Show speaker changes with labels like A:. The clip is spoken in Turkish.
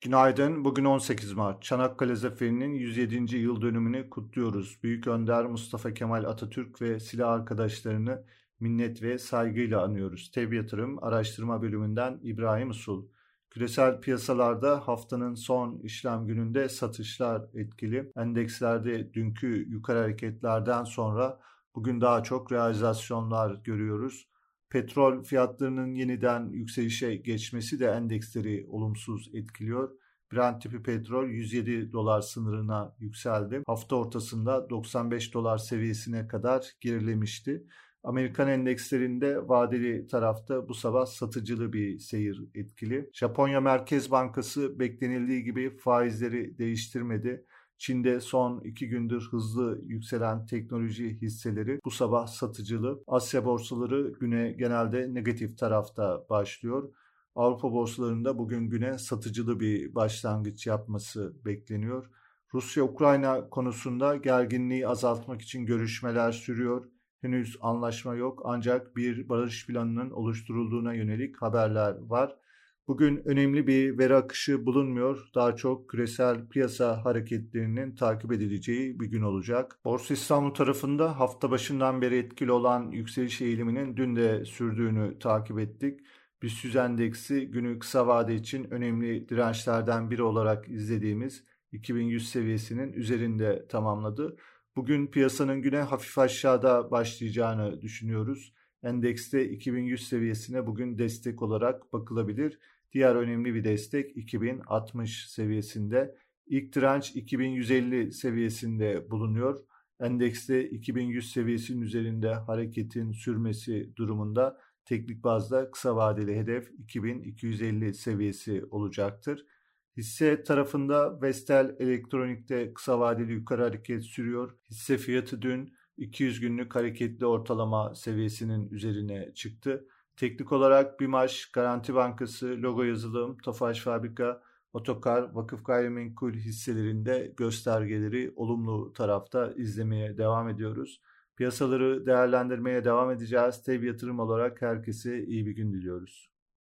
A: Günaydın. Bugün 18 Mart. Çanakkale Zaferi'nin 107. yıl dönümünü kutluyoruz. Büyük Önder Mustafa Kemal Atatürk ve silah arkadaşlarını minnet ve saygıyla anıyoruz. TEB Yatırım Araştırma Bölümünden İbrahim Usul. Küresel piyasalarda haftanın son işlem gününde satışlar etkili. Endekslerde dünkü yukarı hareketlerden sonra bugün daha çok realizasyonlar görüyoruz. Petrol fiyatlarının yeniden yükselişe geçmesi de endeksleri olumsuz etkiliyor. Brent tipi petrol 107 dolar sınırına yükseldi. Hafta ortasında 95 dolar seviyesine kadar gerilemişti. Amerikan endekslerinde vadeli tarafta bu sabah satıcılı bir seyir etkili. Japonya Merkez Bankası beklenildiği gibi faizleri değiştirmedi. Çin'de son iki gündür hızlı yükselen teknoloji hisseleri bu sabah satıcılı. Asya borsaları güne genelde negatif tarafta başlıyor. Avrupa borsalarında bugün güne satıcılı bir başlangıç yapması bekleniyor. Rusya-Ukrayna konusunda gerginliği azaltmak için görüşmeler sürüyor. Henüz anlaşma yok ancak bir barış planının oluşturulduğuna yönelik haberler var. Bugün önemli bir veri akışı bulunmuyor. Daha çok küresel piyasa hareketlerinin takip edileceği bir gün olacak. Borsa İstanbul tarafında hafta başından beri etkili olan yükseliş eğiliminin dün de sürdüğünü takip ettik. BIST endeksi günü kısa vade için önemli dirençlerden biri olarak izlediğimiz 2100 seviyesinin üzerinde tamamladı. Bugün piyasanın güne hafif aşağıda başlayacağını düşünüyoruz. Endekste 2100 seviyesine bugün destek olarak bakılabilir. Diğer önemli bir destek 2060 seviyesinde. İlk direnç 2150 seviyesinde bulunuyor. Endekste 2100 seviyesinin üzerinde hareketin sürmesi durumunda teknik bazda kısa vadeli hedef 2250 seviyesi olacaktır. Hisse tarafında Vestel Elektronik'te kısa vadeli yukarı hareket sürüyor. Hisse fiyatı dün 200 günlük hareketli ortalama seviyesinin üzerine çıktı. Teknik olarak BİMAŞ, Garanti Bankası, Logo Yazılım, Tofaş Fabrika, Otokar, Vakıf Gayrimenkul hisselerinde göstergeleri olumlu tarafta izlemeye devam ediyoruz. Piyasaları değerlendirmeye devam edeceğiz. Tev yatırım olarak herkese iyi bir gün diliyoruz.